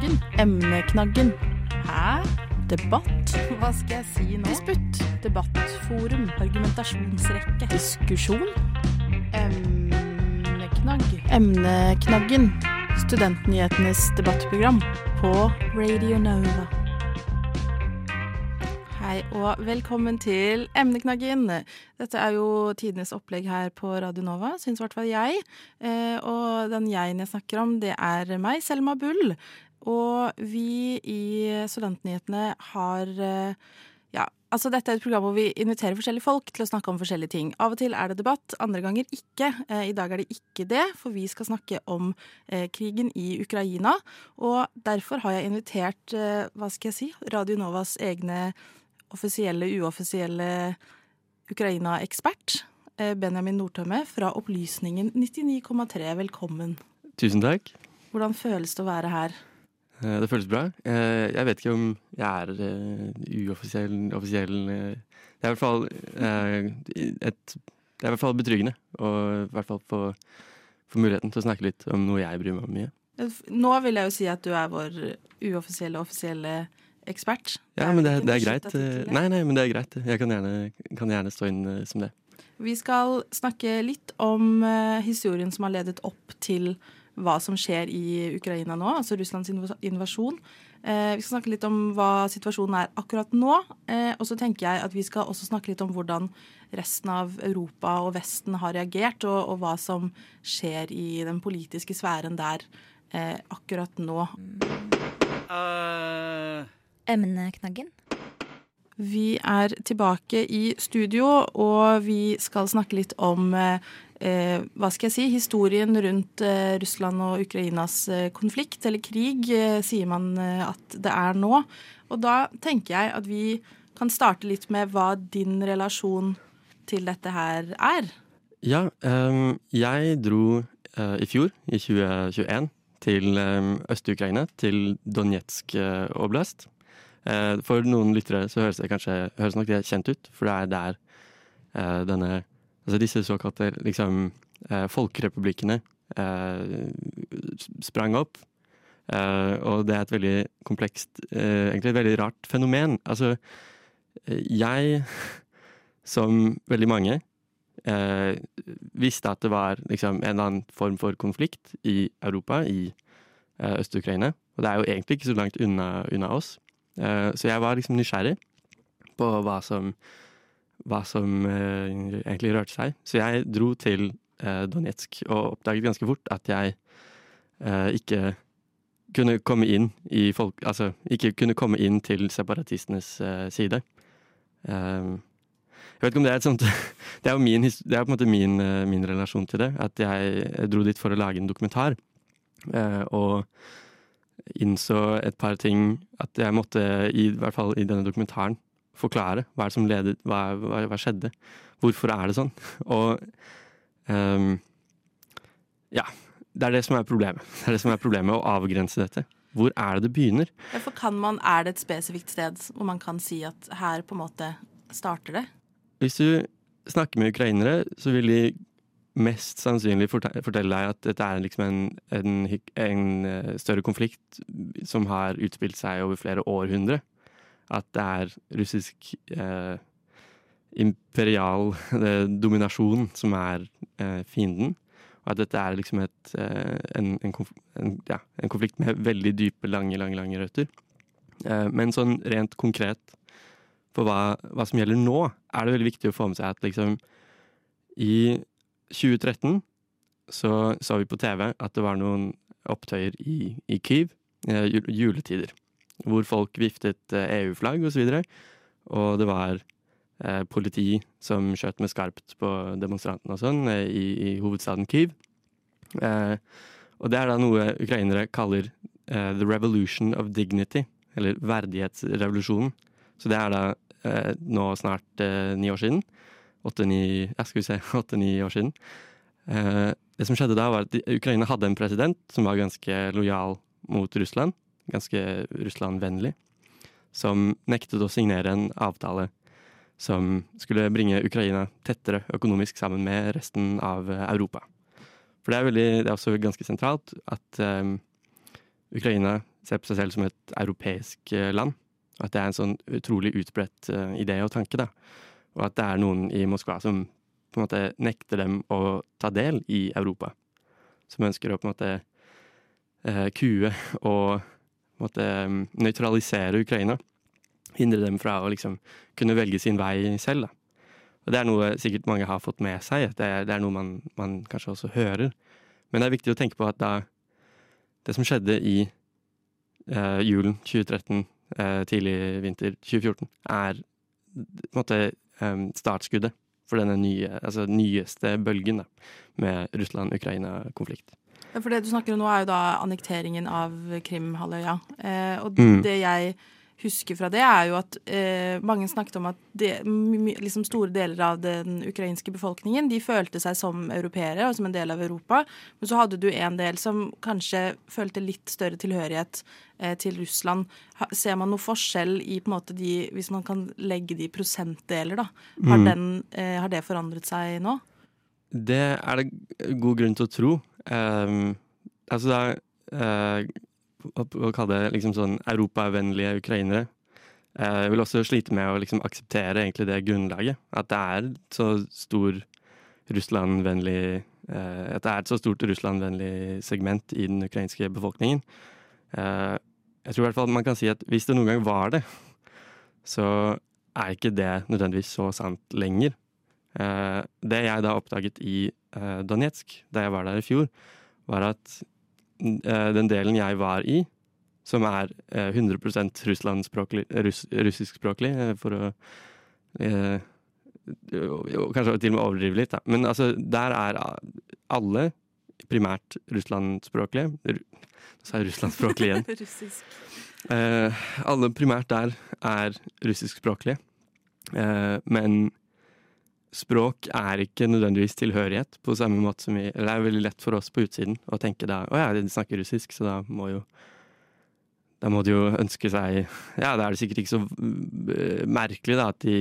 Emneknaggen. Emneknaggen. Hæ? Debatt? Hva skal jeg si nå? Disputt. Debattforum. Argumentasjonsrekke. Diskusjon. Emneknagg. Emneknaggen. Studentnyhetenes debattprogram på Radio Nova. Hei og velkommen til Emneknaggen. Dette er jo tidenes opplegg her på Radio Nova, syns i hvert fall jeg. Eh, og den jeg-en jeg snakker om, det er meg, Selma Bull. Og vi i Studentnyhetene har eh, Ja, altså dette er et program hvor vi inviterer forskjellige folk til å snakke om forskjellige ting. Av og til er det debatt, andre ganger ikke. Eh, I dag er det ikke det, for vi skal snakke om eh, krigen i Ukraina. Og derfor har jeg invitert, hva skal jeg si, Radio Novas egne offisielle, uoffisielle Ukraina-ekspert. Benjamin Nordtømme fra Opplysningen 99,3. Velkommen. Tusen takk. Hvordan føles det å være her? Eh, Det føles bra. Eh, Jeg vet ikke om jeg er eh, uoffisiell offisiell Det er i hvert fall et Det er i hvert fall betryggende å i hvert fall få, få muligheten til å snakke litt om noe jeg bryr meg om mye. Nå vil jeg jo si at du er vår uoffisielle, offisielle ekspert. Ja, men det, det er greit. Nei, nei, men det er greit. Jeg kan gjerne, kan gjerne stå inn som det. Vi skal snakke litt om historien som har ledet opp til hva som skjer i Ukraina nå, altså Russlands inv- invasjon. Eh, vi skal snakke litt om hva situasjonen er akkurat nå. Eh, og så tenker jeg at vi skal også snakke litt om hvordan resten av Europa og Vesten har reagert, og, og hva som skjer i den politiske sfæren der eh, akkurat nå. Emneknaggen. Vi er tilbake i studio, og vi skal snakke litt om eh, eh, hva skal jeg si, historien rundt eh, Russland og Ukrainas eh, konflikt, eller krig, eh, sier man eh, at det er nå. Og da tenker jeg at vi kan starte litt med hva din relasjon til dette her er. Ja, jeg dro eh, i fjor, i 2021, til Øst-Ukraina, til Donetsk eh, oblast. Eh, for noen lyttere så høres det kanskje høres nok det kjent ut, for det er der eh, denne Altså disse såkalte liksom eh, folkerepublikkene eh, sprang opp. Eh, og det er et veldig komplekst, egentlig et veldig rart fenomen. Altså, jeg, som veldig mange, visste at det var liksom, en eller annen form for konflikt i Europa, i Øst-Ukraina. Og det er jo egentlig ikke så langt unna, unna oss. Så jeg var liksom nysgjerrig på hva som, hva som eh, egentlig rørte seg. Så jeg dro til eh, Donetsk og oppdaget ganske fort at jeg eh, ikke kunne komme inn i folk... Altså ikke kunne komme inn til separatistenes side. Jeg vet ikke om det er et sånt Det er jo min, det er på en måte min, min relasjon til det. At jeg, dro dit for å lage en dokumentar. og innså et par ting at jeg måtte, i hvert fall i denne dokumentaren, forklare hva er det som ledet Hva, hva, hva skjedde? Hvorfor er det sånn? Og um, ja. Det er det som er problemet. Det er det som er problemet, å avgrense dette. Hvor er det det begynner? Derfor kan man, Er det et spesifikt sted hvor man kan si at her på en måte starter det? Hvis du snakker med ukrainere, så vil de mest sannsynlig fortelle deg at dette er liksom en, en, en eh, større konflikt som har utspilt seg over flere århundre. At det er russisk eh, imperial eh, dominasjon som er eh, fienden. Og at dette er liksom et, eh, en, en, en, ja, en konflikt med veldig dype, lange, lange, lange røtter. Eh, men sånn rent konkret for hva, hva som gjelder nå, er det veldig viktig å få med seg at liksom i 2013 så så vi på TV at det var noen opptøyer i, i Kyiv, juletider, hvor folk viftet eh, EU-flagg og så og det var eh, politi som skjøt med skarpt på demonstrantene og sånn eh, i, i hovedstaden Kyiv. Eh, og det er da noe ukrainere kaller eh, the revolution of dignity, eller verdighetsrevolusjonen. Så det er da eh, nå snart ni år siden. Åtte-ni ja, skal vi se, åtte-ni år siden. Det som skjedde da, var at Ukraina hadde en president som var ganske lojal mot Russland. Ganske Russland-vennlig. Som nektet å signere en avtale som skulle bringe Ukraina tettere økonomisk sammen med resten av eh, Europa. For det er, veldig, det er også ganske sentralt at um, Ukraina ser på seg selv som et europeisk eh, land. Og at det er en sånn utrolig utbredt uh, idé og tanke. da. Og at det er noen i Moskva som på en måte nekter dem å ta del i Europa. Som ønsker å på en måte uh, kue og måte um, nøytralisere Ukraina. Hindre dem fra å liksom kunne velge sin vei selv. da. Og det er noe sikkert mange har fått med seg. Det er, det er noe man, man, kanskje også hører. Men det er viktig å tenke på at da det som skjedde i uh, julen 2013 Eh, tidlig vinter 2014, er på en måte startskuddet for denne nye, altså nyeste bølgen da, med Russland-Ukraina-konflikt. Ja, for Det du snakker om nå, er jo da annekteringen av Krimhalvøya. Eh, og mm. det jeg husker fra det, er jo at eh, mange snakket om at det, liksom store deler av den ukrainske befolkningen de følte seg som europeere og som en del av Europa. Men så hadde du en del som kanskje følte litt større tilhørighet eh, til Russland. Ha, ser man noe forskjell i på en måte de, hvis man kan legge de prosentdeler, da? Har, mm. den, eh, har, det forandret seg nå? Det er det god grunn til å tro. Um, altså det uh, å kalle det liksom sånn europavennlige ukrainere. Eh, vil også slite med å liksom akseptere egentlig det grunnlaget. At det er så stor Russland-vennlig eh, At det er et så stort Russland-vennlig segment i den ukrainske befolkningen. Uh, jeg tror i hvert fall man kan si at hvis det noen gang var det, så er ikke det nødvendigvis så sant lenger. Det jeg da oppdaget i Donetsk, da jeg var der i fjor, var at Eh, den delen jeg var i, som er 100 eh, russlandspråklig, russ, russiskspråklig, eh, for å eh, Kanskje til og med overdrive litt, da. Men altså, der er alle primært russlandspråklige. Nå sa jeg russlandspråklig igjen. Russisk. Eh, alle primært der er russiskspråklige. Eh, men språk er ikke nødvendigvis tilhørighet på samme måte som vi Eller det er veldig lett for oss på utsiden å tenke da å ja, de snakker russisk, så da må jo da må de jo ønske seg Ja, da er det sikkert ikke så eh, merkelig da at de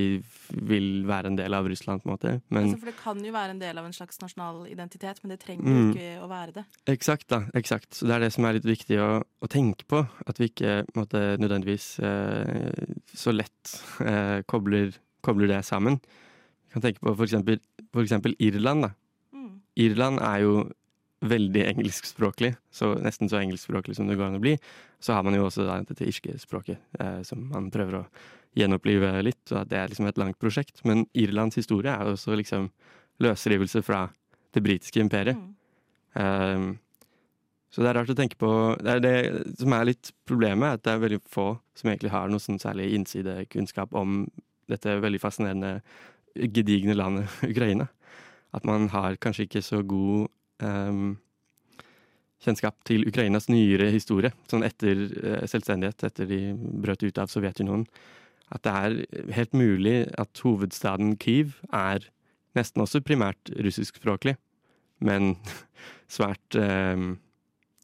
vil være en del av Russland, på en måte. Men, altså, for det kan jo være en del av en slags nasjonal identitet, men det trenger jo mm, ikke å være det. Eksakt, da. Eksakt. Så det er det som er litt viktig å, å tenke på. At vi ikke måtte, nødvendigvis eh, så lett eh, kobler, kobler det sammen. Jeg kan tenke på for eksempel, for eksempel Irland. Mm. Irland er jo veldig engelskspråklig, så nesten så engelskspråklig som det går an å bli. Så har man jo også da, dette irske språket, eh, som man prøver å gjenopplive litt. og Det er liksom et langt prosjekt. Men Irlands historie er også liksom løsrivelse fra det britiske imperiet. Mm. Um, så det er rart å tenke på Det er det som er litt problemet, at det er veldig få som egentlig har noe sånn særlig innsidekunnskap om dette veldig fascinerende gedigne landet Ukraina. At man har kanskje ikke så god um, kjennskap til Ukrainas nyere historie, sånn etter uh, selvstendighet, etter de brøt ut av Sovjetunionen. At det er helt mulig at hovedstaden Kyiv er nesten også primært russiskspråklig, men svært um,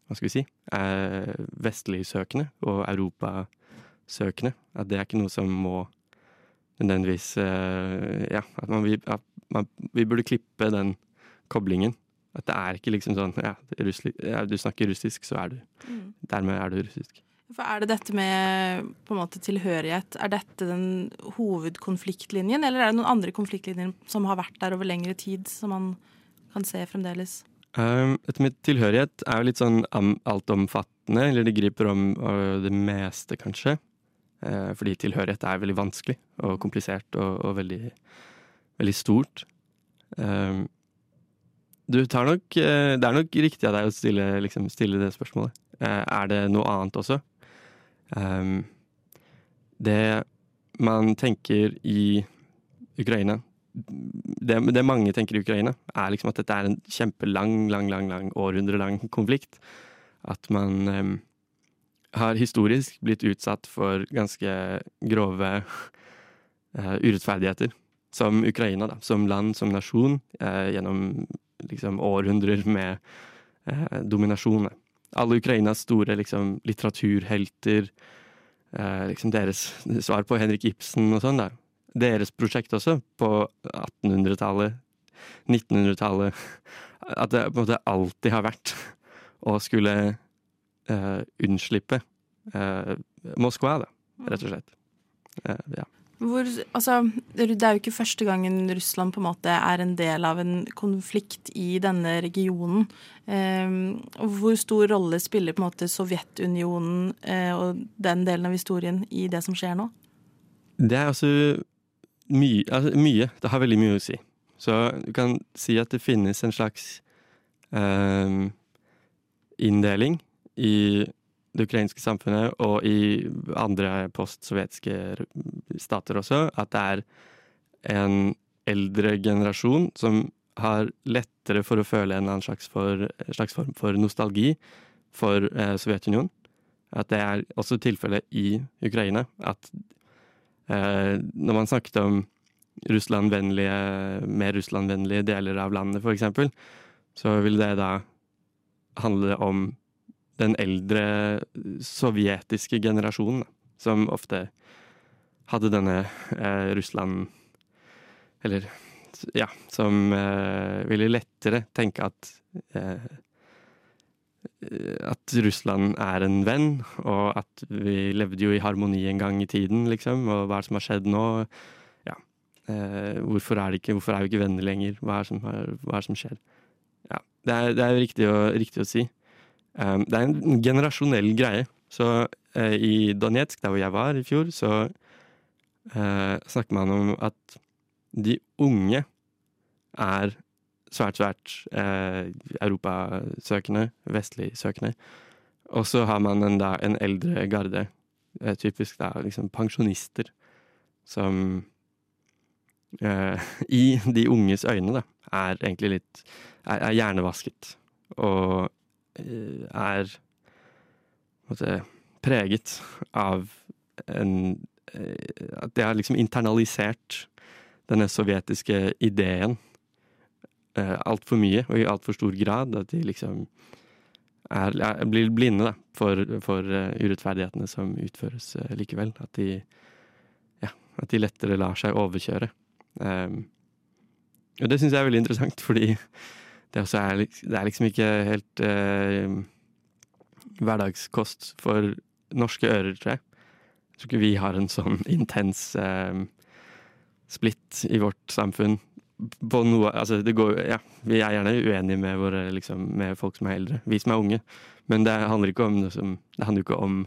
hva skal vi si uh, vestligsøkende og europasøkende. At det er ikke noe som må nødvendigvis uh, Ja, at, man, at man, vi burde klippe den koblingen. At det er ikke liksom sånn ja, ja du snakker russisk, så er du mm. Dermed er du russisk. For Er det dette med på en måte tilhørighet, er dette den hovedkonfliktlinjen, eller er det noen andre konfliktlinjer som har vært der over lengre tid, som man kan se fremdeles? Um, dette med tilhørighet er jo litt sånn altomfattende, eller det griper om det meste, kanskje. Eh, fordi tilhørighet er veldig vanskelig og komplisert og, og veldig, veldig, stort. Eh, du tar nok eh, Det er nok riktig av deg å stille, liksom, stille det spørsmålet. Er det noe annet også? Det man tenker i Ukraina det, det, mange tenker i Ukraina, er liksom at dette er en kjempelang, lang, lang, lang, århundrelang konflikt. At man har historisk blitt utsatt for ganske grove uh, urettferdigheter. Som Ukraina, da. Som land, som nasjon, uh, gjennom liksom, århundrer med uh, dominasjon. Alle Ukrainas store liksom, litteraturhelter, liksom deres svar på Henrik Ibsen og sånn, da. Deres prosjekt også, på 1800-tallet, 1900-tallet. At det på en måte alltid har vært å skulle uh, unnslippe uh, Moskva, da, rett og slett. Uh, ja. Hvor, altså, det er jo ikke første gangen Russland på en måte er en del av en konflikt i denne regionen. Hvor stor rolle spiller på en måte Sovjetunionen eh, og den delen av historien i det som skjer nå? Det er altså mye, altså mye. Det har veldig mye å si. Så du kan si at det finnes en slags eh, inndeling i det ukrainske samfunnet og i andre postsovjetiske stater også, at det er en eldre generasjon som har lettere for å føle en slags, for, slags form for nostalgi for eh, Sovjetunionen. At det er også tilfellet i Ukraina. At eh, når man snakket om Russlandvennlige, mer Russlandvennlige deler av landet, eksempel, så vil det da handle om den eldre sovjetiske generasjonen, som ofte hadde denne eh, Russland Eller ja, som eh, ville lettere tenke at eh, at Russland er en venn, og at vi levde jo i harmoni en gang i tiden, liksom. Og hva er det som har skjedd nå? Ja. Eh, hvorfor, er ikke, hvorfor, er vi ikke venner lenger? Hva er det som, hva er det som skjer? Ja. Det er, det er riktig, å, riktig å si. Um, det er en generasjonell greie. Så uh, i Donetsk, der hvor jeg var i fjor, så uh, snakker man om at de unge er svært, svært uh, europasøkende, vestlig-søkende. Og så har man en, da, en eldre garde, typisk da liksom pensjonister, som i de unges øyne da, er egentlig litt er, er hjernevasket. Og Eh, er måtte, preget av en eh, At de har liksom internalisert denne sovjetiske ideen uh, altfor mye og i altfor stor grad. At de liksom er, er, blir blinde da, for, for urettferdighetene som utføres likevel. At de, ja, at de lettere lar seg overkjøre. Um, og det syns jeg er veldig interessant, fordi det, er, det er liksom ikke helt eh, hverdagskost for norske ører, tror jeg. Jeg tror ikke vi har en sånn intens eh, splitt i vårt samfunn på noe Altså, det går Ja, vi er gjerne uenige med, våre, liksom, med folk som er eldre. Vi som er unge. Men det handler ikke om, liksom, det handler ikke om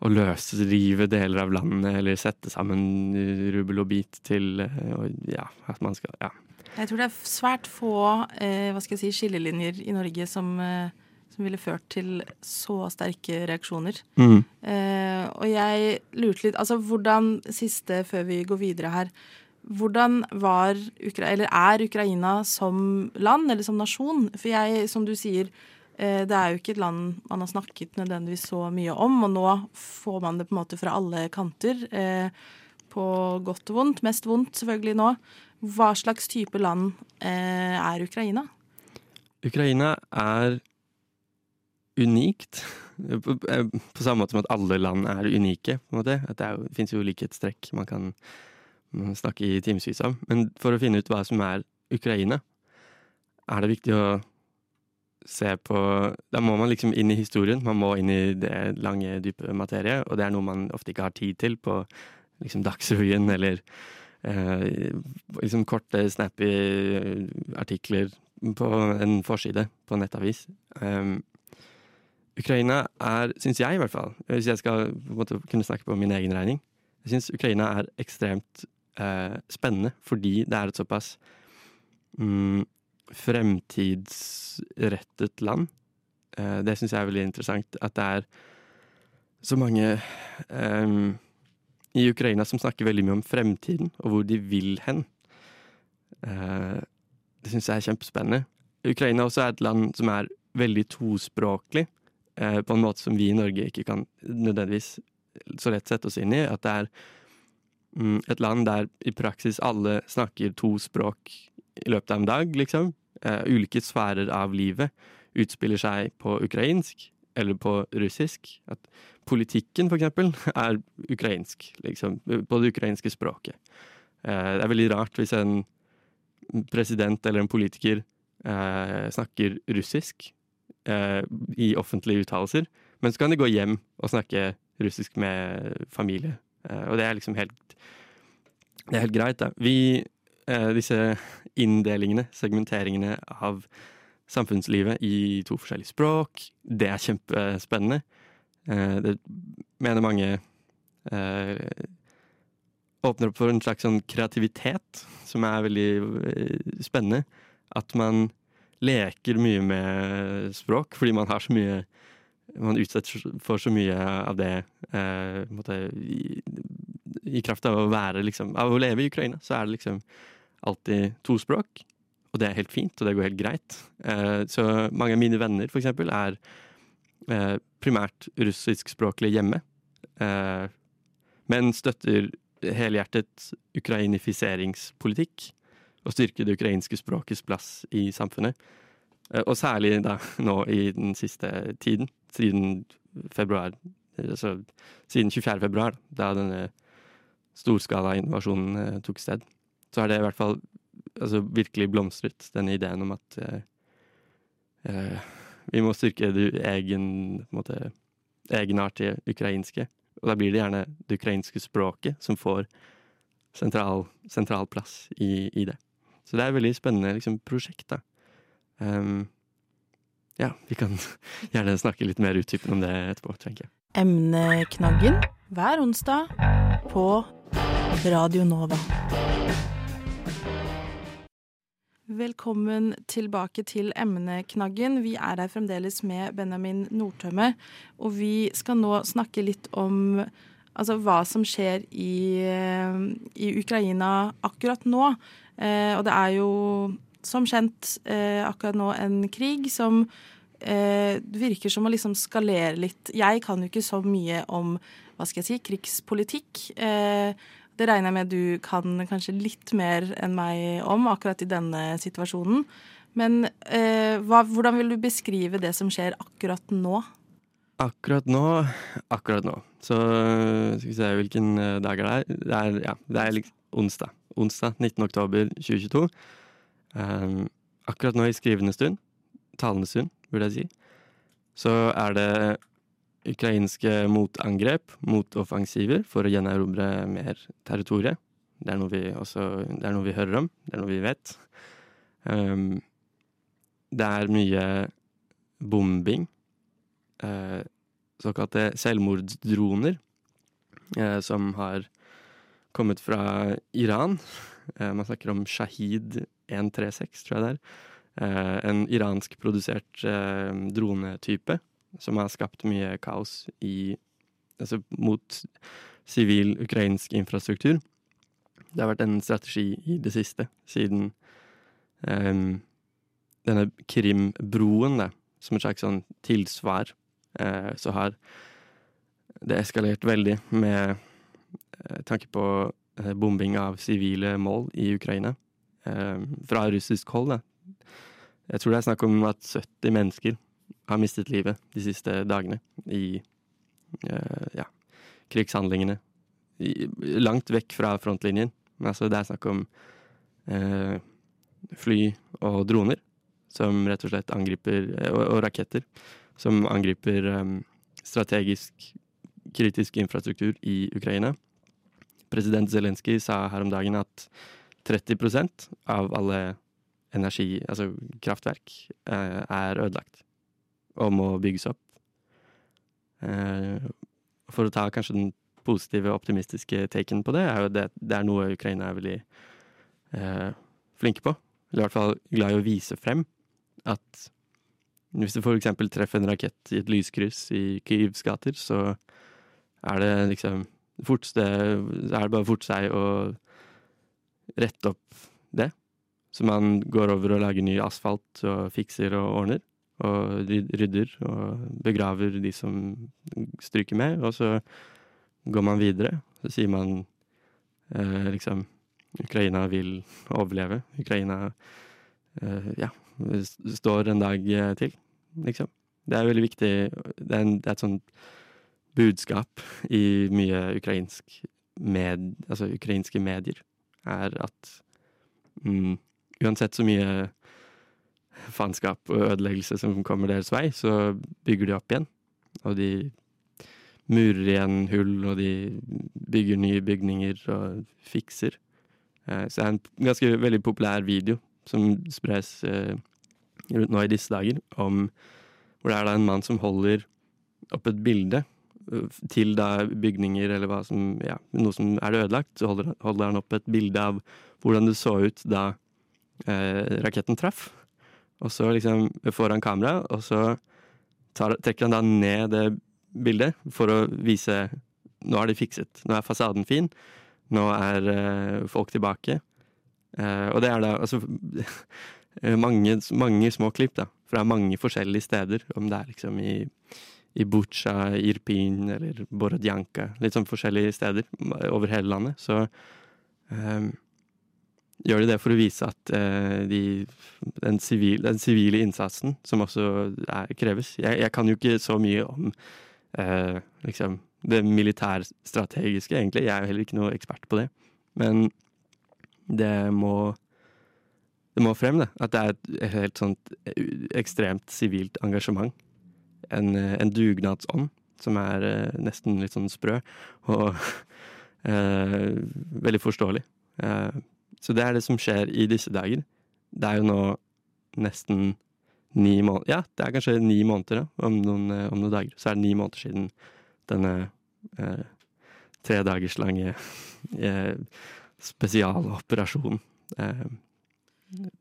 å løsrive deler av landet eller sette sammen rubbel og bit til og, Ja, at man skal Ja. Jeg tror det er svært få eh, hva skal jeg si, skillelinjer i Norge som, eh, som ville ført til så sterke reaksjoner. Mm. Eh, og jeg lurte litt Altså hvordan, siste før vi går videre her hvordan var Ukra eller er Ukraina som land, eller som nasjon? For jeg, som du sier, eh, det er jo ikke et land man har snakket nødvendigvis så mye om, og nå får man det på en måte fra alle kanter. Eh, på godt og vondt. Mest vondt selvfølgelig nå. Hva slags type land eh, er Ukraina? Ukraina er unikt. På, eh, samme måte som at alle land er unike. det, er, det fins jo likhetstrekk man kan snakke i timevis om. Men for å finne ut hva som er Ukraina, er det viktig å se på Da må man liksom inn i historien. Man må inn i det lange, dype materiet. Og det er noe man ofte ikke har tid til på liksom Dagsrevyen eller liksom korte, snappy artikler på en forside på nettavis. Um, Ukraina er, syns jeg i hvert fall, hvis jeg skal måte, kunne snakke på min egen regning Jeg syns Ukraina er ekstremt eh, spennende fordi det er et såpass mm, fremtidsrettet land. Eh, det syns jeg er veldig interessant. At det er så mange um, i Ukraina som snakker veldig mye om fremtiden og hvor de vil hen. Eh, det syns jeg er kjempespennende. Ukraina også er et land som er veldig tospråklig, eh, på en måte som vi i Norge ikke kan nødvendigvis så lett sette oss inn i. At det er mm, et land der i praksis alle snakker to språk i løpet av en dag, liksom. Eh, ulike sfærer av livet utspiller seg på ukrainsk eller på russisk. At politikken, for eksempel, er ukrainsk, liksom, på det ukrainske språket. Eh, det er veldig rart hvis en president eller en politiker eh, snakker russisk eh, i offentlige uttalelser, Men så kan de gå hjem og snakke russisk med familie. Og det er liksom helt Det er helt greit, da. Vi Disse inndelingene, segmenteringene av samfunnslivet i to forskjellige språk, det er kjempespennende. Eh, det mener mange åpner opp for en slags sånn kreativitet som er veldig spennende. At man leker mye med språk fordi man har så mye man utsetter for så mye av det eh, i, i, kraft av å være liksom, Av å leve i Ukraina, så er det liksom alltid to språk. Og det er helt fint, og det går helt greit. Eh, så mange av mine venner, for eksempel, er eh, primært russiskspråklige hjemme. Eh, men støtter helhjertet ukrainifiseringspolitikk. Og styrke det ukrainske språkets plass i samfunnet. Og særlig da nå i den siste tiden siden februar altså siden 24. februar, da denne storskala invasjonen tok sted. Så har det i hvert fall altså, virkelig blomstret, denne ideen om at eh, eh, vi må styrke det egen, måte, egenartige ukrainske. Og da blir det gjerne det ukrainske språket som får sentral, sentral plass i, i, det. Så det er et veldig spennende liksom, prosjekt. da. Um, ja, vi kan gjerne snakke litt mer utdypende om det etterpå, tenker jeg. Emneknaggen hver onsdag på Radio Nova. Velkommen tilbake til emneknaggen. Vi er her fremdeles med Benjamin Nordtømme. Og vi skal nå snakke litt om altså, hva som skjer i, i Ukraina akkurat nå. Eh, og det er jo som kjent eh, akkurat nå en krig som eh, virker som å liksom skalere litt. Jeg kan jo ikke så mye om hva skal jeg si, krigspolitikk. Eh, det regner jeg med du kan kanskje litt mer enn meg om akkurat i denne situasjonen. Men eh, hva, hvordan vil du beskrive det som skjer akkurat nå? Akkurat nå Akkurat nå. Så skal vi se hvilken eh, dag det er. Det er, ja, det er liksom onsdag. Onsdag 19. oktober 2022. Um, akkurat nå i skrivende stund, talende stund, burde jeg si, så er det ukrainske motangrep, motoffensiver, for å gjenerobre mer territorium. Det er noe vi også Det er noe vi hører om, det er noe vi vet. Um, det er mye bombing. Uh, såkalte selvmordsdroner, uh, som har kommet fra Iran. Uh, man snakker om Shahid 136, tror jeg det er. En iransk produsert eh, dronetype som har skapt mye kaos i Altså mot sivil ukrainsk infrastruktur. Det har vært en strategi i det siste, siden um, denne Krim-broen, da, som et slags sånn tilsvar, uh, så har det eskalert veldig med uh, tanke på uh, bombing av sivile mål i Ukraina. fra russisk hold, da, jeg tror det er snakk om at 70 mennesker har mistet livet de siste dagene i uh, ja, krigshandlingene. I, langt vekk fra frontlinjen. Men altså, det er snakk om uh, fly og droner som rett og slett angriper Og, og raketter som angriper um, strategisk kritisk infrastruktur i Ukraina. President Zelenskyj sa her om dagen at 30% av alle energi, altså kraftverk, eh, er ødelagt og må bygges opp. Eh, for å ta kanskje den positive, optimistiske taken på det, er jo det, det er noe Ukraina er veldig eh, flinke på. Eller i hvert fall glad i å vise frem at hvis du f.eks. treffer en rakett i et lyskryss i Kyivs gater, så er det liksom fortste, er det bare fort seg å rette opp det. Så man går over og lager ny asfalt og fikser og ordner. Og rydder og begraver de som stryker med. Og så går man videre. Så sier man eh, liksom Ukraina vil overleve. Ukraina eh, ja, står en dag til, liksom. Det er veldig viktig. Det er, en, det er et sånt budskap i mye ukrainsk med, altså ukrainske medier, er at mm, uansett så mye faenskap og ødeleggelse som kommer deres vei, så bygger de opp igjen. og de murer igjen hull, og de bygger nye bygninger og fikser. Eh, så det er en ganske veldig populær video som spres eh, rundt nå i disse dager, om hvor det er da en mann som holder opp et bilde eh, til da bygninger eller hva som, ja, noe som er ødelagt. Så holder, han opp et bilde av hvordan det så ut da eh, raketten traff. Og så liksom får han kamera, og så tar, trekker han da ned det bildet for å vise nå er de fikset. Nå er fasaden fin. Nå er uh, folk tilbake. Uh, og det er da altså mange, mange, små klipp da, fra mange forskjellige steder. Om det er liksom i, i Butsja, Irpin eller Borodjanka. Litt sånn forskjellige steder over hele landet. Så um, gjør de det for å vise at uh, de, den, sivile innsatsen som også er, kreves jeg, jeg, kan jo ikke så mye om uh, liksom det militærstrategiske, egentlig. Jeg er jo heller ikke noe ekspert på det. Men det må det må frem, det. At det er et helt sånt ekstremt sivilt engasjement. En, en dugnadsånd som er uh, nesten litt sånn sprø, og veldig forståelig. Uh, så det er det som skjer i disse dager. Det er jo nå nesten ni måneder Ja, det er kanskje ni måneder, da, om noen, eh, om noen dager. Så er det ni måneder siden denne eh, tre dagers lange eh, spesialoperasjonen eh,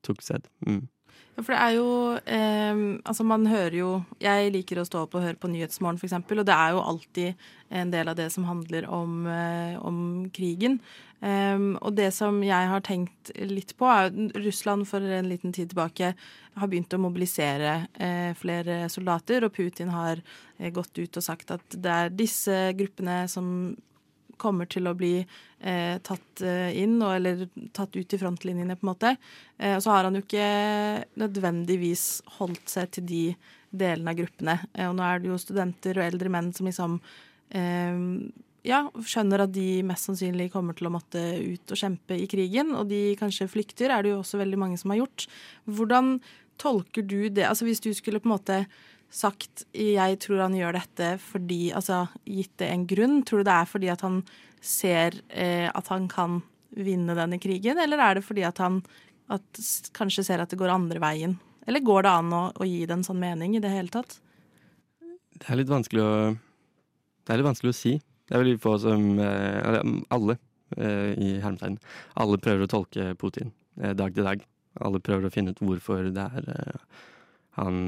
tok sted. Mm. For det er jo eh, Altså, man hører jo Jeg liker å stå opp og høre på Nyhetsmorgen, f.eks., og det er jo alltid en del av det som handler om, eh, om krigen. Um, og det som jeg har tenkt litt på, er at Russland for en liten tid tilbake har begynt å mobilisere eh, flere soldater, og Putin har eh, gått ut og sagt at det er disse gruppene som kommer til å bli eh, tatt eh, inn, og, eller tatt ut i frontlinjene, på en måte. Eh, og så har han jo ikke nødvendigvis holdt seg til de delene av gruppene. Eh, og nå er det jo studenter og eldre menn som liksom eh, ja, skjønner at de mest sannsynlig kommer til å måtte ut og kjempe i krigen, og de kanskje flykter, er det jo også veldig mange som har gjort. Hvordan tolker du det? Altså Hvis du skulle på en måte sagt jeg tror han gjør dette fordi Altså gitt det en grunn, tror du det er fordi at han ser eh, at han kan vinne denne krigen, eller er det fordi at han at, kanskje ser at det går andre veien? Eller går det an å, å, gi det en sånn mening i det hele tatt? Det er litt vanskelig å Det er litt vanskelig å si. Det er veldig få som eh, Alle, eh, i hermetegn. Alle prøver å tolke Putin eh, dag til dag. Alle prøver å finne ut hvorfor det er eh, han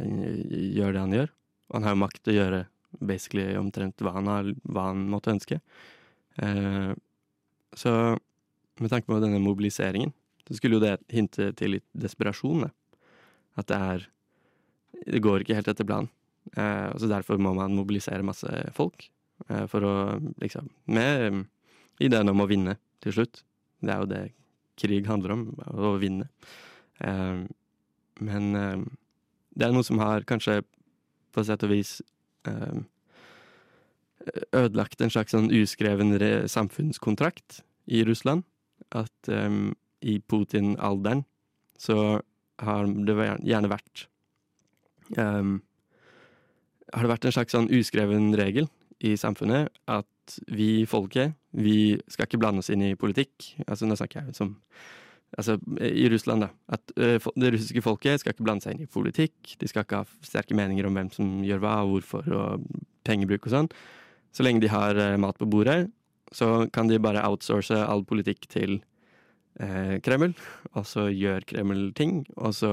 eh, gjør det han gjør. Han har jo makt til å gjøre basically omtrent hva han, har, hva han måtte ønske. Eh, så med tanke på denne mobiliseringen, så skulle jo det hinte til litt desperasjon. At det er Det går ikke helt etter planen. Eh, så derfor må man mobilisere masse folk eh, for å liksom Med ideen om å vinne til slutt. Det er jo det krig handler om, å vinne. Eh, men eh, det er noe som har kanskje på sett og vis eh, ødelagt en slags sånn uskreven samfunnskontrakt i Russland. At eh, i Putin-alderen så har det gjerne vært eh, Har det vært en slags sånn uskreven regel i samfunnet at vi folket, vi skal ikke blande oss inn i politikk. Altså nå snakker jeg som Altså i Russland, da. At uh, det russiske folket skal ikke blande seg inn i politikk. De skal ikke ha sterke meninger om hvem som gjør hva, og hvorfor, og pengebruk og sånn. Så lenge de har uh, mat på bordet, så kan de bare outsource all politikk til uh, Kreml. Og så gjør Kreml ting, og så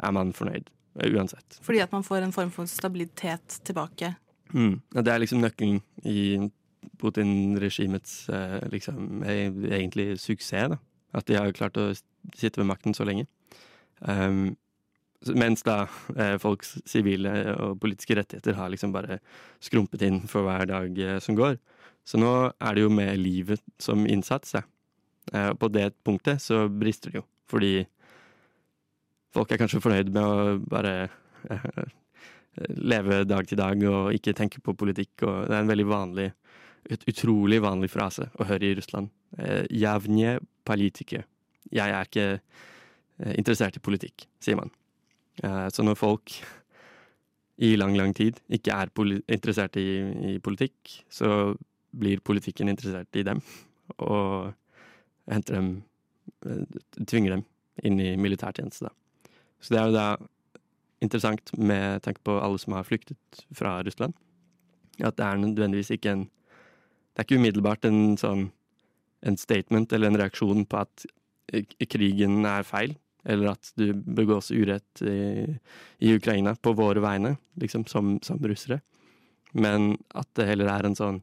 er man fornøyd. Uansett. Fordi at man får en form for stabilitet tilbake? Mm. Det er liksom nøkkelen i Putin-regimets liksom, egentlig suksess, da. At de har klart å sitte ved makten så lenge. Um, mens da eh, folks sivile og politiske rettigheter har liksom bare skrumpet inn for hver dag eh, som går. Så nå er det jo med livet som innsats. Ja. Eh, på det punktet så brister det jo. Fordi folk er kanskje fornøyd med å bare eh, leve dag til dag og ikke tenke på politikk. Og det er en veldig vanlig, et utrolig vanlig frase å høre i Russland. Eh, Javnje politiker. Jeg er ikke eh, interessert i politikk, sier man. Eh, så når folk i lang, lang tid ikke er interessert i, i, politikk, så blir politikken interessert i dem. Og henter dem Tvinger dem inn i militærtjeneste, da. Så det er jo da interessant med tanke på alle som har flyktet fra Russland, at det er nødvendigvis ikke en Det er ikke umiddelbart en sånn en statement eller en reaksjon på at krigen er feil, eller at du begås urett i, i Ukraina på våre vegne, liksom, som, som, russere. Men at det heller er en sånn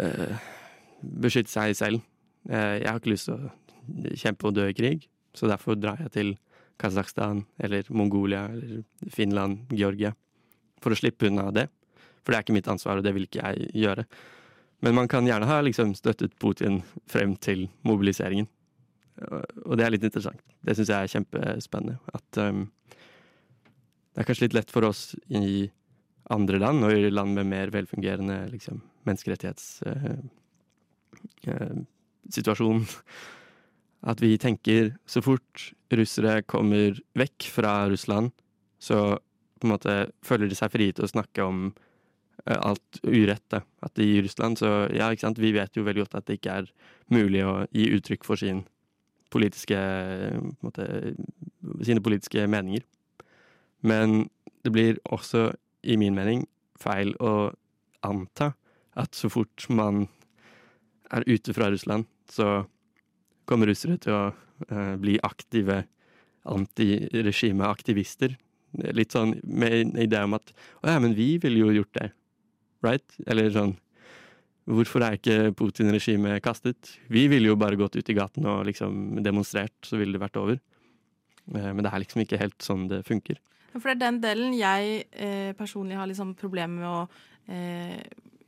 uh, Beskytte seg selv. Uh, jeg har ikke lyst til å kjempe og dø i krig, så derfor drar jeg til Kasakhstan eller Mongolia eller Finland, Georgia, for å slippe unna det. For det er ikke mitt ansvar, og det vil ikke jeg gjøre. Men man kan gjerne ha liksom, støttet Putin frem til mobiliseringen. Og det er litt interessant. Det syns jeg er kjempespennende. At um, det er kanskje litt lett for oss i andre land, og i land med mer velfungerende liksom, menneskerettighetssituasjon, uh, uh, at vi tenker så fort russere kommer vekk fra Russland, så på en måte føler de seg frie til å snakke om alt urett. Da. At i Russland så Ja, ikke sant, vi vet jo veldig godt at det ikke er mulig å gi uttrykk for sin politiske måte, sine politiske meninger. Men det blir også, i min mening, feil å anta at så fort man er ute fra Russland, så kommer russere til å uh, bli aktive antiregimeaktivister. Litt sånn med en idé om at å ja, men vi ville jo gjort det. Right? Eller sånn Hvorfor er ikke Putin-regimet kastet? Vi ville jo bare gått ut i gaten og liksom demonstrert, så ville det vært over. Eh, men det er liksom ikke helt sånn det funker. For det er den delen jeg eh, personlig har liksom problemer med å eh,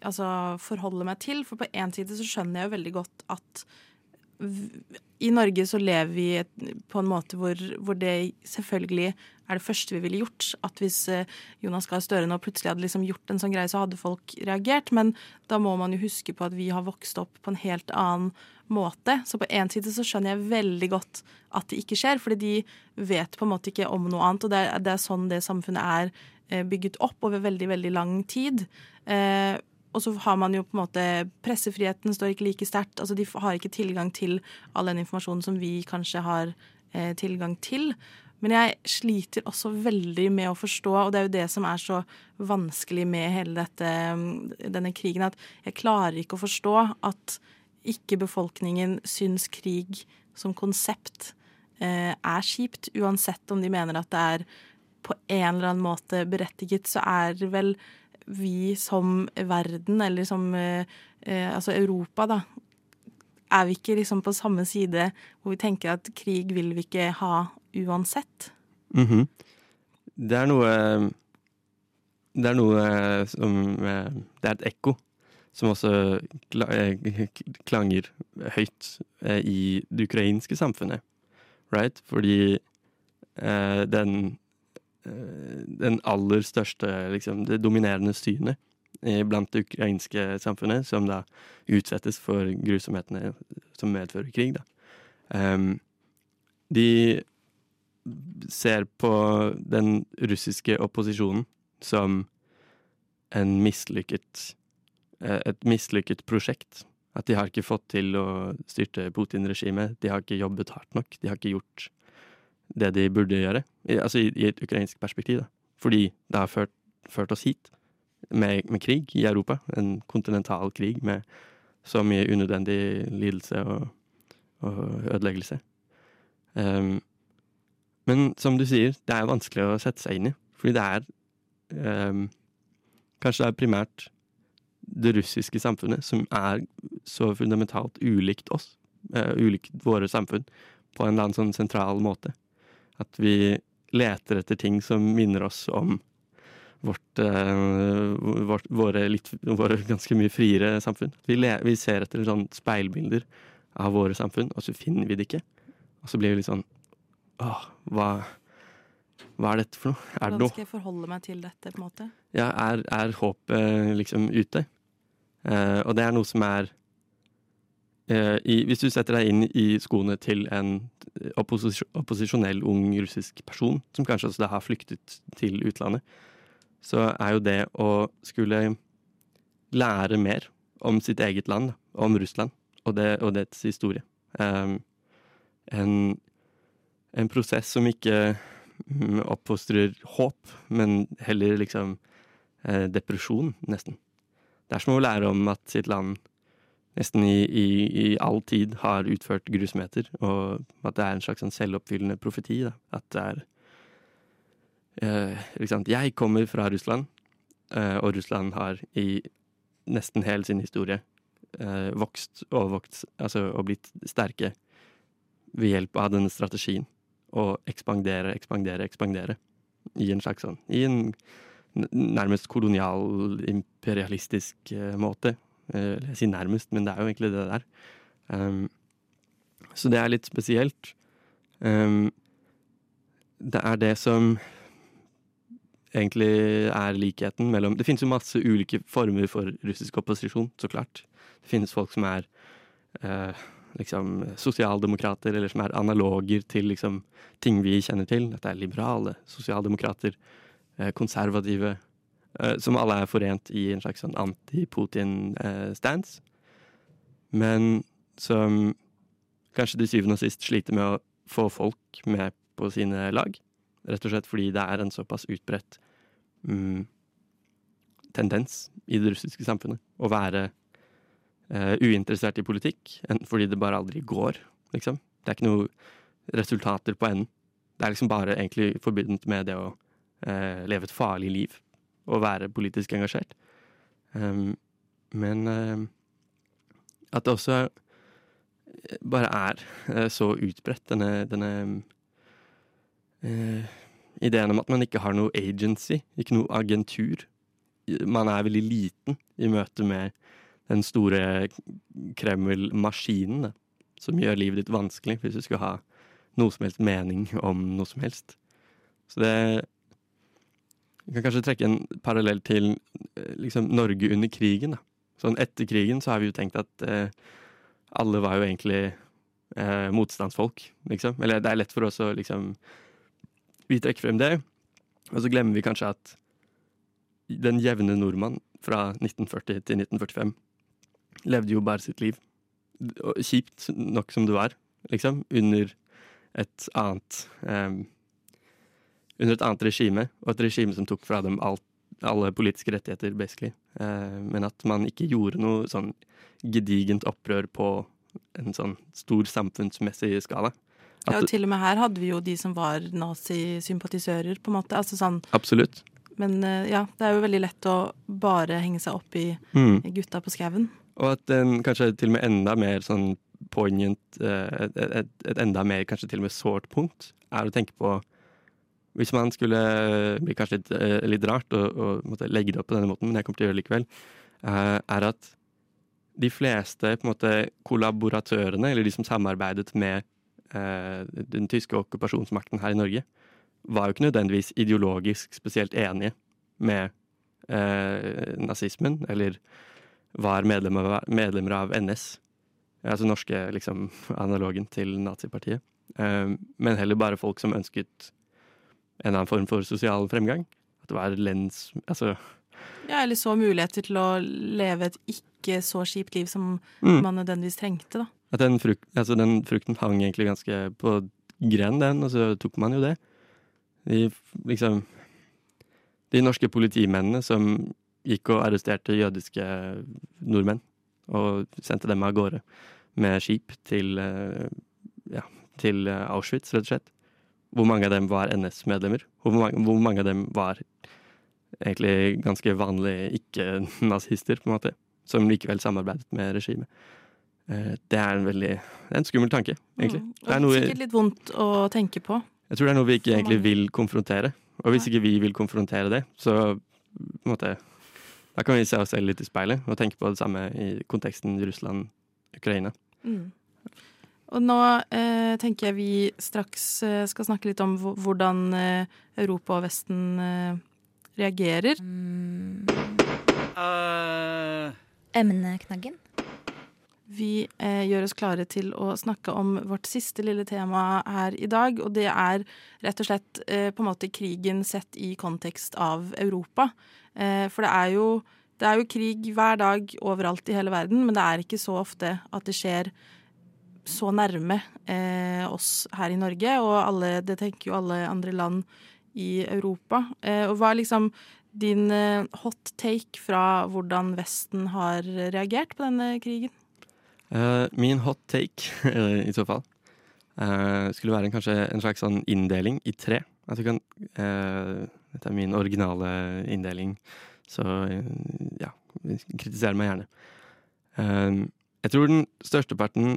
altså forholde meg til. For på én side så skjønner jeg jo veldig godt at i Norge så lever vi på en måte hvor, hvor, det selvfølgelig er det første vi ville gjort. At hvis eh, Jonas Gahr Støre nå plutselig hadde liksom gjort en sånn greie, så hadde folk reagert. Men da må man jo huske på at vi har vokst opp på en helt annen måte. Så på én side så skjønner jeg veldig godt at det ikke skjer, fordi de vet på en måte ikke om noe annet. Og det er, det er sånn det samfunnet er eh, bygget opp over veldig, veldig lang tid. Eh, og så har man jo på en måte Pressefriheten står ikke like sterkt. Altså de har ikke tilgang til all den informasjonen som vi kanskje har eh, tilgang til. Men jeg sliter også veldig med å forstå, og det er jo det som er så vanskelig med hele dette, mm, denne krigen, at jeg klarer ikke å forstå at ikke befolkningen syns krig som konsept eh, er kjipt. Uansett om de mener at det er på en eller annen måte berettiget, så er vel vi som verden, eller som eh, eh, altså Europa, da, er vi ikke liksom på samme side hvor vi tenker at krig vil vi ikke ha uansett? Mm -hmm. Det er noe Det er noe som Det er et ekko som også klanger høyt eh, i det ukrainske samfunnet. Right? Fordi eh, den Eh, den aller største, liksom, det dominerende synet blant det ukrainske samfunnet, som da utsettes for grusomhetene som medfører krig. Da. Um, de ser på den russiske opposisjonen som en mislykket eh, et mislykket prosjekt. At de har ikke fått til å styrte Putin-regimet. De har ikke jobbet hardt nok. De har ikke gjort det de burde gjøre, altså i, i et ukrainsk perspektiv. Da. Fordi det har ført, ført oss hit med, med, krig i Europa. En kontinental krig med så mye unødvendig lidelse og, og ødeleggelse. Um, men som du sier, det er vanskelig å sette seg inn i. Fordi det er um, Kanskje det er primært det russiske samfunnet som er så fundamentalt ulikt oss, uh, ulikt våre samfunn, på en eller annen sånn sentral måte. At vi leter etter ting som minner oss om vårt, uh, vårt våre, litt, våre, ganske mye friere samfunn. Vi, le, vi ser etter sånn speilbilder av våre samfunn, og så finner vi det ikke. Og så blir vi litt sånn Åh, hva, hva er dette for noe? Er Hvordan skal jeg forholde meg til dette? på en måte? Ja, Er, er håpet liksom ute? Uh, og det er noe som er i, Hvis du setter deg inn i skoene til en opposis opposisjonell ung russisk person, som kanskje da har flyktet til utlandet, så er jo det å skulle lære mer om sitt eget land, om Russland og, det, og dets historie. Um, en, en, prosess som ikke mm, oppfostrer håp, men heller liksom eh, depresjon, nesten. Det er som å lære om at sitt land nesten i, i, i, all tid har utført grusomheter, og at det er en slags sånn selvoppfyllende profeti. Da. At det er eh, Jeg kommer fra Russland, eh, og Russland har i nesten hele sin historie eh, vokst og vokst, altså og blitt sterke ved hjelp av denne strategien. Å ekspandere, ekspandere, ekspandere. I en slags sånn I en nærmest kolonial, imperialistisk eh, måte. Eh, jeg sier nærmest, men det er jo egentlig det der. Um, så det er litt spesielt. Um, det er det som egentlig er likheten mellom Det finnes jo masse ulike former for russisk opposisjon, så klart. Det finnes folk som er eh, liksom sosialdemokrater, eller som er analoger til liksom ting vi kjenner til. At det er liberale sosialdemokrater, eh, konservative, som alle er forent i en slags sånn anti-Putin-stance. Men som kanskje til syvende og sist sliter med å få folk med på sine lag. Rett og slett fordi det er en såpass utbredt mm, tendens i det russiske samfunnet å være eh, uinteressert i politikk, fordi det bare aldri går, liksom. Det er ikke noe resultater på enden. Det er liksom bare egentlig forbundet med det å eh, leve et farlig liv å være politisk engasjert. Um, men uh, at det også bare er uh, så utbredt, denne, denne uh, ideen om at man ikke har noe agency, ikke noe agentur. Man er veldig liten i møte med den store Kreml-maskinen, som gjør livet ditt vanskelig hvis du skal ha noe som helst mening om noe som helst. Så det vi kan kanskje trekke en parallell til eh, liksom, Norge under krigen. Da. Sånn etter krigen så har vi jo tenkt at eh, alle var jo egentlig eh, motstandsfolk, liksom. Eller det er lett for oss å liksom Vi trekker frem det, og så glemmer vi kanskje at den jevne nordmann fra 1940 til 1945 levde jo bare sitt liv. Kjipt nok som det var, liksom, under et annet eh, under et annet regime, og et regime som tok fra dem alt, alle politiske rettigheter, basically. Eh, men at man ikke gjorde noe sånn gedigent opprør på en sånn stor samfunnsmessig skala. At, ja, og til og med her hadde vi jo de som var nazisympatisører, på en måte. Altså sånn Absolutt. Men eh, ja, det er jo veldig lett å bare henge seg opp i mm. gutta på skauen. Og at en kanskje til og med enda mer sånn poignant, eh, et, et, et, enda mer kanskje til og med sårt punkt, er å tenke på hvis man skulle bli kanskje litt, eh, litt rart og, legge det opp på denne måten, men jeg kommer til å gjøre det likevel, eh, er at de fleste måte, kollaboratørene, eller de som samarbeidet med eh, den tyske okkupasjonsmakten her i Norge, var jo ikke nødvendigvis ideologisk spesielt enige med eh, nazismen, eller var medlemmer av, medlemmer av NS. Altså norske liksom, analogen til nazipartiet. Eh, men heller bare folk som ønsket en eller annen form for sosial fremgang. At det var lens Altså Ja, eller så muligheter til å leve et ikke så kjipt liv som mm. man nødvendigvis trengte, da. At den, fruk altså den, frukten hang egentlig ganske på gren, den, og så tok man jo det. De liksom De norske politimennene som gikk og arresterte jødiske nordmenn og sendte dem av gårde med skip til, eh, ja, til Auschwitz, rett og slett hvor mange av dem var NS-medlemmer? Hvor, hvor, mange av dem var egentlig ganske vanlige ikke-nazister, på en måte, som likevel samarbeidet med regimet? Eh, det er en veldig det er en skummel tanke, egentlig. Mm. Det er noe, sikkert litt vondt å tenke på. Jeg tror det er noe vi ikke egentlig vil konfrontere. Og hvis ikke vi vil konfrontere det, så på en måte Da kan vi se oss selv litt i speilet og tenke på det samme i konteksten Russland-Ukraina. Mm. Og nå eh, tenker jeg vi straks eh, skal snakke litt om hvordan eh, Europa og Vesten eh, reagerer. Mm. Uh. Emneknaggen. Vi eh, gjør oss klare til å snakke om vårt siste lille tema her i dag. Og det er rett og slett eh, på en måte krigen sett i kontekst av Europa. Eh, for det er, jo, det er jo krig hver dag overalt i hele verden, men det er ikke så ofte at det skjer så nærme eh, oss her i Norge, og alle, det tenker jo alle andre land i Europa. Eh, og hva er liksom din eh, hot take fra hvordan Vesten har reagert på denne krigen? Eh, min hot take, i så fall, eh, skulle være en, kanskje en slags sånn inndeling i tre. Du kan eh, Dette er min originale inndeling, så ja, kritiser meg gjerne. jeg tror den størsteparten,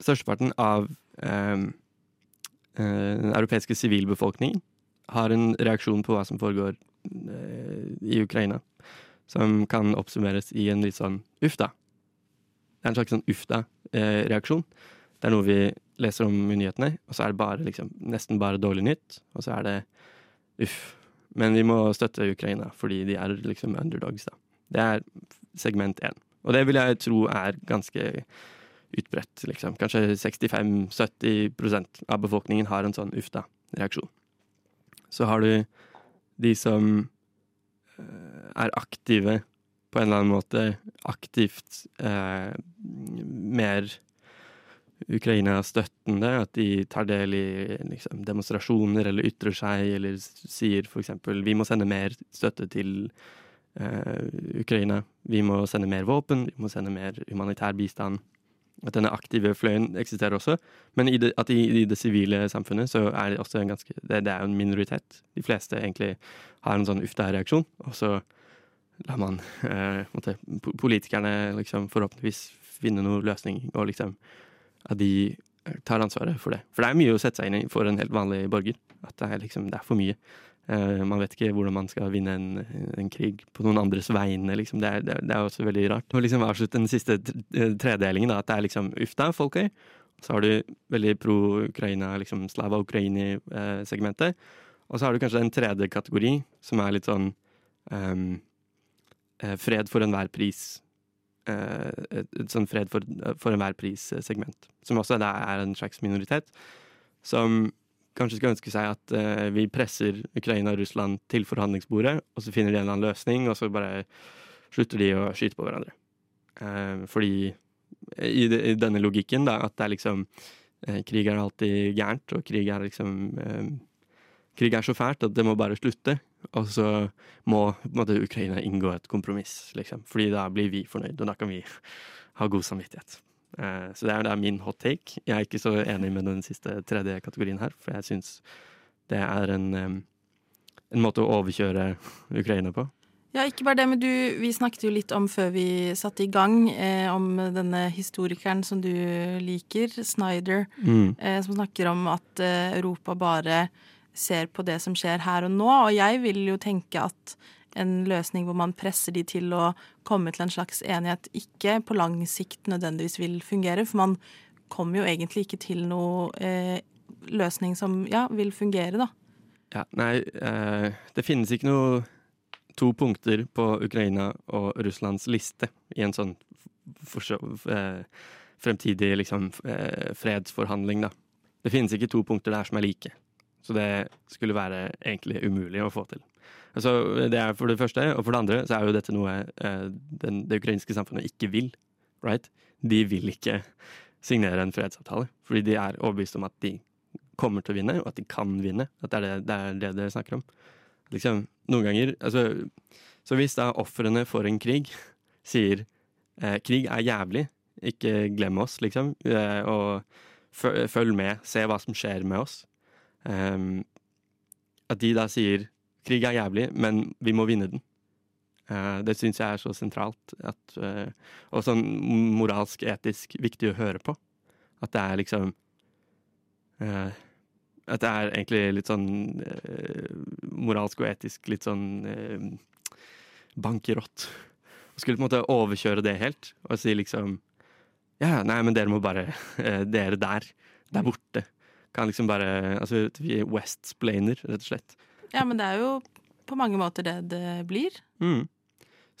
størsteparten av den europeiske sivilbefolkningen har en reaksjon på hva som foregår i Ukraina, som kan oppsummeres i en litt sånn uff da. Det er en slags sånn da-reaksjon. Det er noe vi leser om i nyhetene, og så er det bare, liksom, nesten bare dårlig nytt. Og så er det uff. Men vi må støtte Ukraina, fordi de er liksom underdogs, da. Det er segment én. Og det vil jeg tro er ganske utbredt, liksom. Kanskje 65-70% av befolkningen har en sånn ufta-reaksjon. Så har du de som eh, er aktive på en eller annen måte aktivt eh, mer Ukraina-støttende. At de tar del i liksom, demonstrasjoner eller ytrer seg, eller sier f.eks. vi må sende mer støtte til eh, Ukraina. Vi må sende mer våpen, vi må sende mer humanitær bistand. At denne aktive fløyen eksisterer også. Men i det, at i, i det sivile samfunnet så er det også en ganske Det, det er jo en minoritet. De fleste egentlig har en sånn uff reaksjon Og så lar man eh, måtte, politikerne liksom forhåpentligvis finne noen løsning, og liksom at de tar ansvaret for det. For det er mye å sette seg inn i for en helt vanlig borger. At det er, liksom, det er for mye. Eh, man vet ikke hvordan man skal vinne en, en krig på noen andres vegne. Liksom. Det, er, det, er, også veldig rart. Og liksom avslutte den siste tredelingen, da, at det er liksom uff da, folkeøy. Så har du veldig pro-Ukraina, liksom Slava Ukraini-segmentet. Eh, og så har du kanskje en tredje kategori, som er litt sånn um, Eh, fred for enhver pris. Eh, et, et sånn fred for, for enhver pris-segment. Som også er en slags minoritet. Som kanskje skulle ønske seg at uh, vi presser Ukraina og Russland til forhandlingsbordet, og så finner de en eller annen løsning, og så bare slutter de å skyte på hverandre. Uh, fordi i, de, i, denne logikken, da, at det er liksom uh, Krig er alltid gærent, og krig er liksom Krig er så fælt at det må bare slutte. Og så må måtte Ukraina inngå et kompromiss, liksom. Fordi da blir vi fornøyd, og da kan vi ha god samvittighet. Eh, så det er, det er, min hot take. Jeg er ikke så enig med den siste tredje kategorien her, for jeg syns det er en, en måte å overkjøre Ukraina på. Ja, ikke bare det, men du, vi snakket jo litt om før vi satte i gang, eh, om denne historikeren som du liker, Snyder, mm. eh, som snakker om at eh, Europa bare ser på det som skjer her og nå. Og jeg vil jo tenke at en løsning hvor man presser de til å komme til en slags enighet, ikke på lang sikt nødvendigvis vil fungere. For man kommer jo egentlig ikke til noe eh, løsning som ja, vil fungere, da. Ja, nei, eh, det finnes ikke noe to punkter på Ukraina og Russlands liste i en sånn eh, fremtidig liksom, eh, fredsforhandling, da. Det finnes ikke to punkter der som er like. Så det skulle være egentlig umulig å få til. Altså, det er for det første, og for det andre så er jo dette noe eh, den, det ukrainske samfunnet ikke vil. Right? De vil ikke signere en fredsavtale, fordi de er overbevist om at de kommer til å vinne, og at de kan vinne. At det er det det, er det dere snakker om. Liksom, noen ganger altså, Så hvis da ofrene for en krig sier eh, krig er jævlig, ikke glem oss, liksom, eh, og følg med, se hva som skjer med oss, Um, at de da sier krig er jævlig, men vi må vinne den. Uh, det syns jeg er så sentralt. At, uh, og sånn moralsk, etisk viktig å høre på. At det er liksom uh, At det er egentlig litt sånn moralsk og etisk litt sånn bank i. Og skulle på en måte overkjøre det helt og si liksom Ja, nei, men dere må bare Dere der, der borte kan liksom bare Altså, vi er West-splainer, rett og slett. Ja, men det er jo på mange måter det det blir. Mm.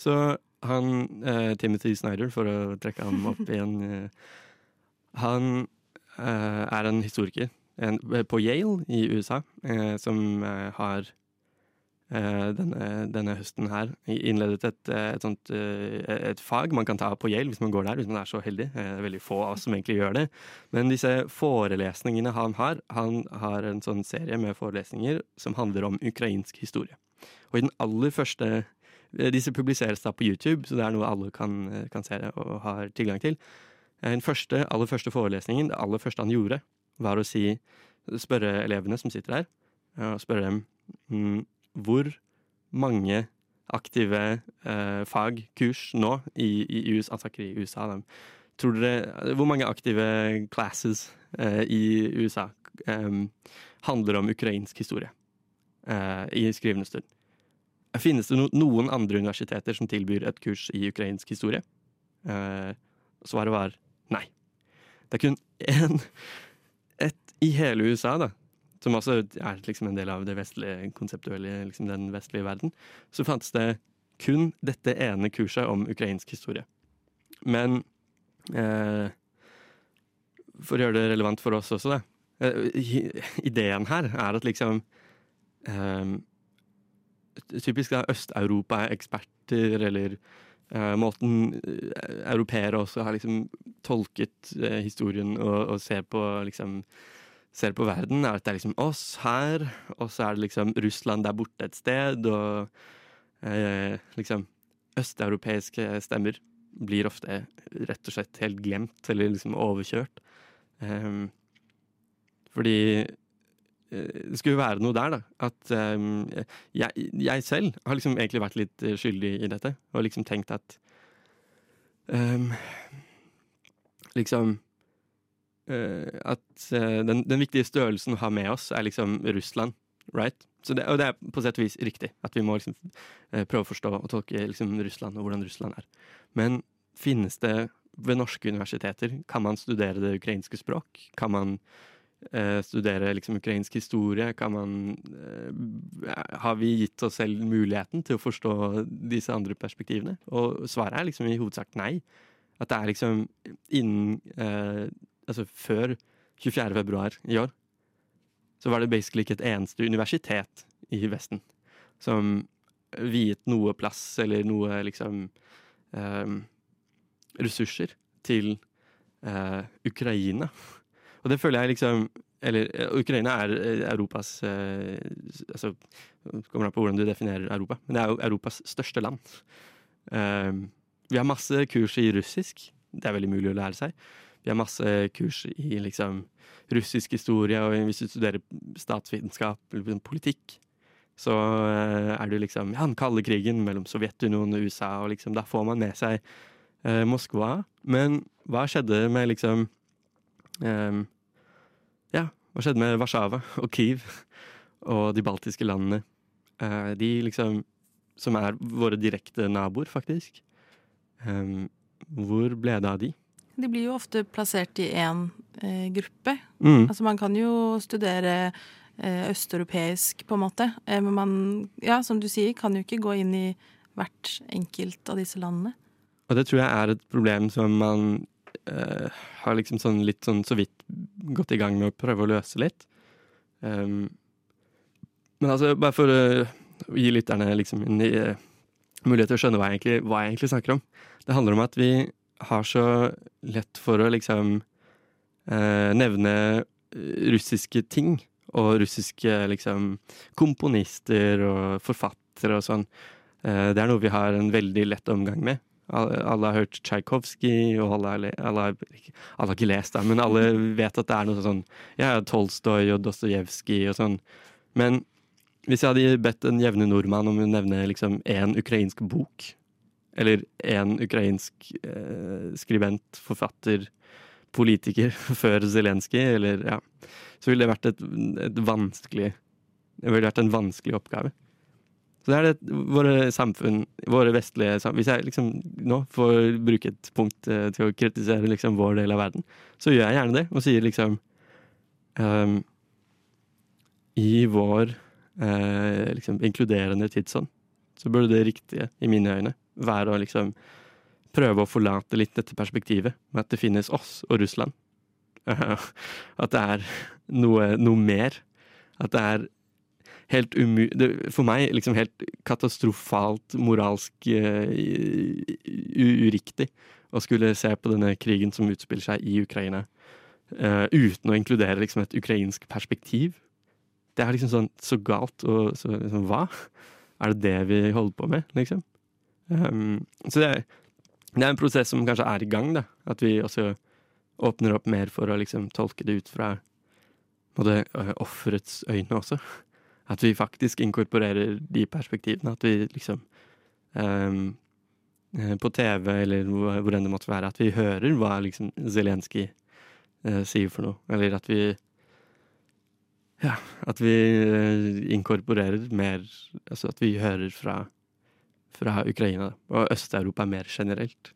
Så han eh, Timothy Snyder, for å trekke ham opp igjen eh, Han eh, er en historiker en, på Yale i USA eh, som eh, har eh, denne, denne, høsten her innledet et, et, sånt, et fag man kan ta på Yale hvis man går der, hvis man er så heldig. Det er veldig få av oss som egentlig gjør det. Men disse forelesningene han har, han har en sånn serie med forelesninger som handler om ukrainsk historie. Og i den aller første disse publiseres da på YouTube, så det er noe alle kan, kan se og har tilgang til. Den første, aller første forelesningen, det aller første han gjorde, var å si, spørre elevene som sitter der, og spørre dem mm, hvor mange aktive eh, fag, kurs, nå i, i USA, altså i USA de. Tror dere, Hvor mange aktive classes eh, i USA eh, handler om ukrainsk historie eh, i skrivende stund? Finnes det noen andre universiteter som tilbyr et kurs i ukrainsk historie? Eh, svaret var nei. Det er kun én i hele USA, da, som også er liksom en del av det vestlige konseptuelle, liksom den vestlige verden, så fantes det kun dette ene kurset om ukrainsk historie. Men eh, For å gjøre det relevant for oss også, da. Eh, ideen her er at liksom eh, typisk da, Øst-Europa-eksperter, eller uh, måten uh, europeere også har liksom tolket uh, historien og, og, ser på liksom ser på verden, er at det er liksom oss her, og så er det liksom Russland der borte et sted, og liksom Østeuropeiske stemmer blir ofte rett og slett helt glemt, eller liksom overkjørt. Fordi Eh, det skulle være noe der, da. At um, jeg, jeg, selv har liksom egentlig vært litt eh, skyldig i dette. Og liksom tenkt at um, Liksom At uh, den, den, viktige størrelsen å ha med oss, er liksom Russland. Right? Det, og det er på sett og vis riktig. At vi må liksom uh, prøve å forstå og tolke liksom Russland og hvordan Russland er. Men finnes det ved norske universiteter Kan man studere det ukrainske språk? Kan man eh, studere liksom ukrainsk historie? Kan man eh, Har vi gitt oss selv muligheten til å forstå disse andre perspektivene? Og svaret er liksom i hovedsak nei. At det er liksom innen eh, Altså før 24. februar i år så var det basically ikke et eneste universitet i Vesten som viet noe plass eller noe liksom eh, ressurser til eh, Ukraina. Og det føler jeg liksom Eller eh, Ukraina er eh, Europas eh, altså, Kommer an på hvordan du definerer Europa, men det er jo Europas største land. Eh, vi har masse kurs i russisk. Det er veldig mulig å lære seg. Vi har masse kurs i liksom russisk historie, og hvis du studerer statsvitenskap eller politikk, så eh, er det liksom ja, den kalde krigen mellom Sovjetunionen og USA, og liksom da får man med seg eh, Moskva. Men hva skjedde med liksom Um, ja, hva skjedde med Warszawa og Kiev og de baltiske landene? Uh, de liksom Som er våre direkte naboer, faktisk. Hvor ble det av de? De blir jo ofte plassert i én eh, gruppe. Mm. Altså man kan jo studere eh, østeuropeisk, på en måte. Eh, men man, ja, som du sier, kan jo ikke gå inn i hvert enkelt av disse landene. Og det tror jeg er et problem som man uh, har liksom sånn litt sånn så vidt gått i gang med å prøve å løse litt. Um, men altså, bare for å gi lytterne liksom en uh, mulighet til å skjønne hva jeg, egentlig, hva jeg, egentlig, snakker om. Det handler om at vi har så lett for å liksom nevne russiske ting. Og russiske liksom komponister og forfattere og sånn. det er noe vi har en veldig lett omgang med. Alle har hørt Tsjajkovskij, og alle, alle, alle, har ikke lest det, men alle vet at det er noe sånn Ja, Tolstoy og Dostojevskij og sånn. Men hvis jeg hadde bedt en jevne nordmann om å nevne liksom én ukrainsk bok, eller én ukrainsk eh, skribent, forfatter, politiker før Zelenskyj, eller ja Så ville det vært et, et vanskelig Det ville vært en vanskelig oppgave. Så det er det våre samfunn, våre vestlige samfunn Hvis jeg liksom nå får bruke et punkt eh, til å kritisere liksom vår del av verden, så gjør jeg gjerne det, og sier liksom um, I vår uh, liksom inkluderende tidsånd så burde det riktige, i mine øyne, være å liksom prøve å forlate litt dette perspektivet med at det finnes oss og Russland. At det er noe, noe mer. At det er helt umu... For meg liksom helt katastrofalt moralsk uh, uriktig å skulle se på denne krigen som utspiller seg i Ukraina, uh, uten å inkludere liksom et ukrainsk perspektiv. Det er liksom sånn så galt og så liksom, Hva? Er det det vi holder på med, liksom? Um, så det er, det er en prosess som kanskje er i gang, da. At vi også åpner opp mer for å liksom tolke det ut fra både offerets øyne også. At vi faktisk inkorporerer de perspektivene. At vi liksom um, På TV eller hvor enn det måtte være, at vi hører hva liksom Zelenskyj uh, sier for noe. Eller at vi Ja, at vi inkorporerer mer Altså at vi hører fra, fra Ukraina og Øst-Europa mer generelt.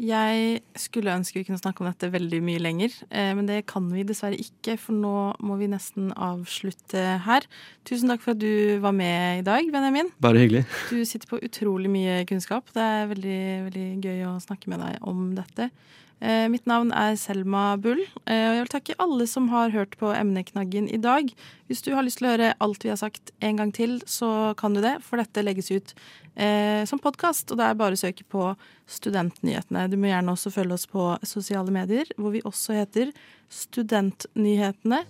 Jeg skulle ønske vi kunne snakke om dette veldig mye lenger, eh, men det kan vi dessverre ikke, for nå må vi nesten avslutte her. Tusen takk for at du var med i dag, Benjamin. Bare hyggelig. Du sitter på utrolig mye kunnskap. Det er veldig, veldig gøy å snakke med deg om dette. Eh, mitt navn er Selma Bull, eh, og jeg vil takke alle som har hørt på Emneknaggen i dag. Hvis du har lyst til å høre alt vi har sagt en gang til, så kan du det, for dette legges ut eh, som podkast, og det er bare å søke på Studentnyhetene. Du må gjerne også følge oss på sosiale medier, hvor vi også heter Studentnyhetene.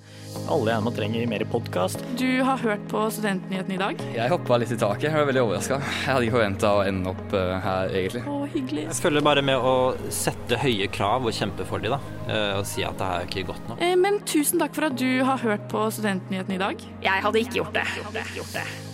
Alle gjerne trenger mer podkast. Du har hørt på Studentnyhetene i dag? Jeg hoppa litt i taket. Jeg var veldig overraska. Jeg hadde ikke forventa å ende opp uh, her, egentlig. Å, hyggelig. Jeg følger bare med å sette høye krav og kjempe for dem, da. Uh, og si at det her er ikke godt nok. Eh, men tusen takk for at du har hørt på Studentnyhetene i dag. Jeg hadde ikke gjort det. Gjort det. Gjort det.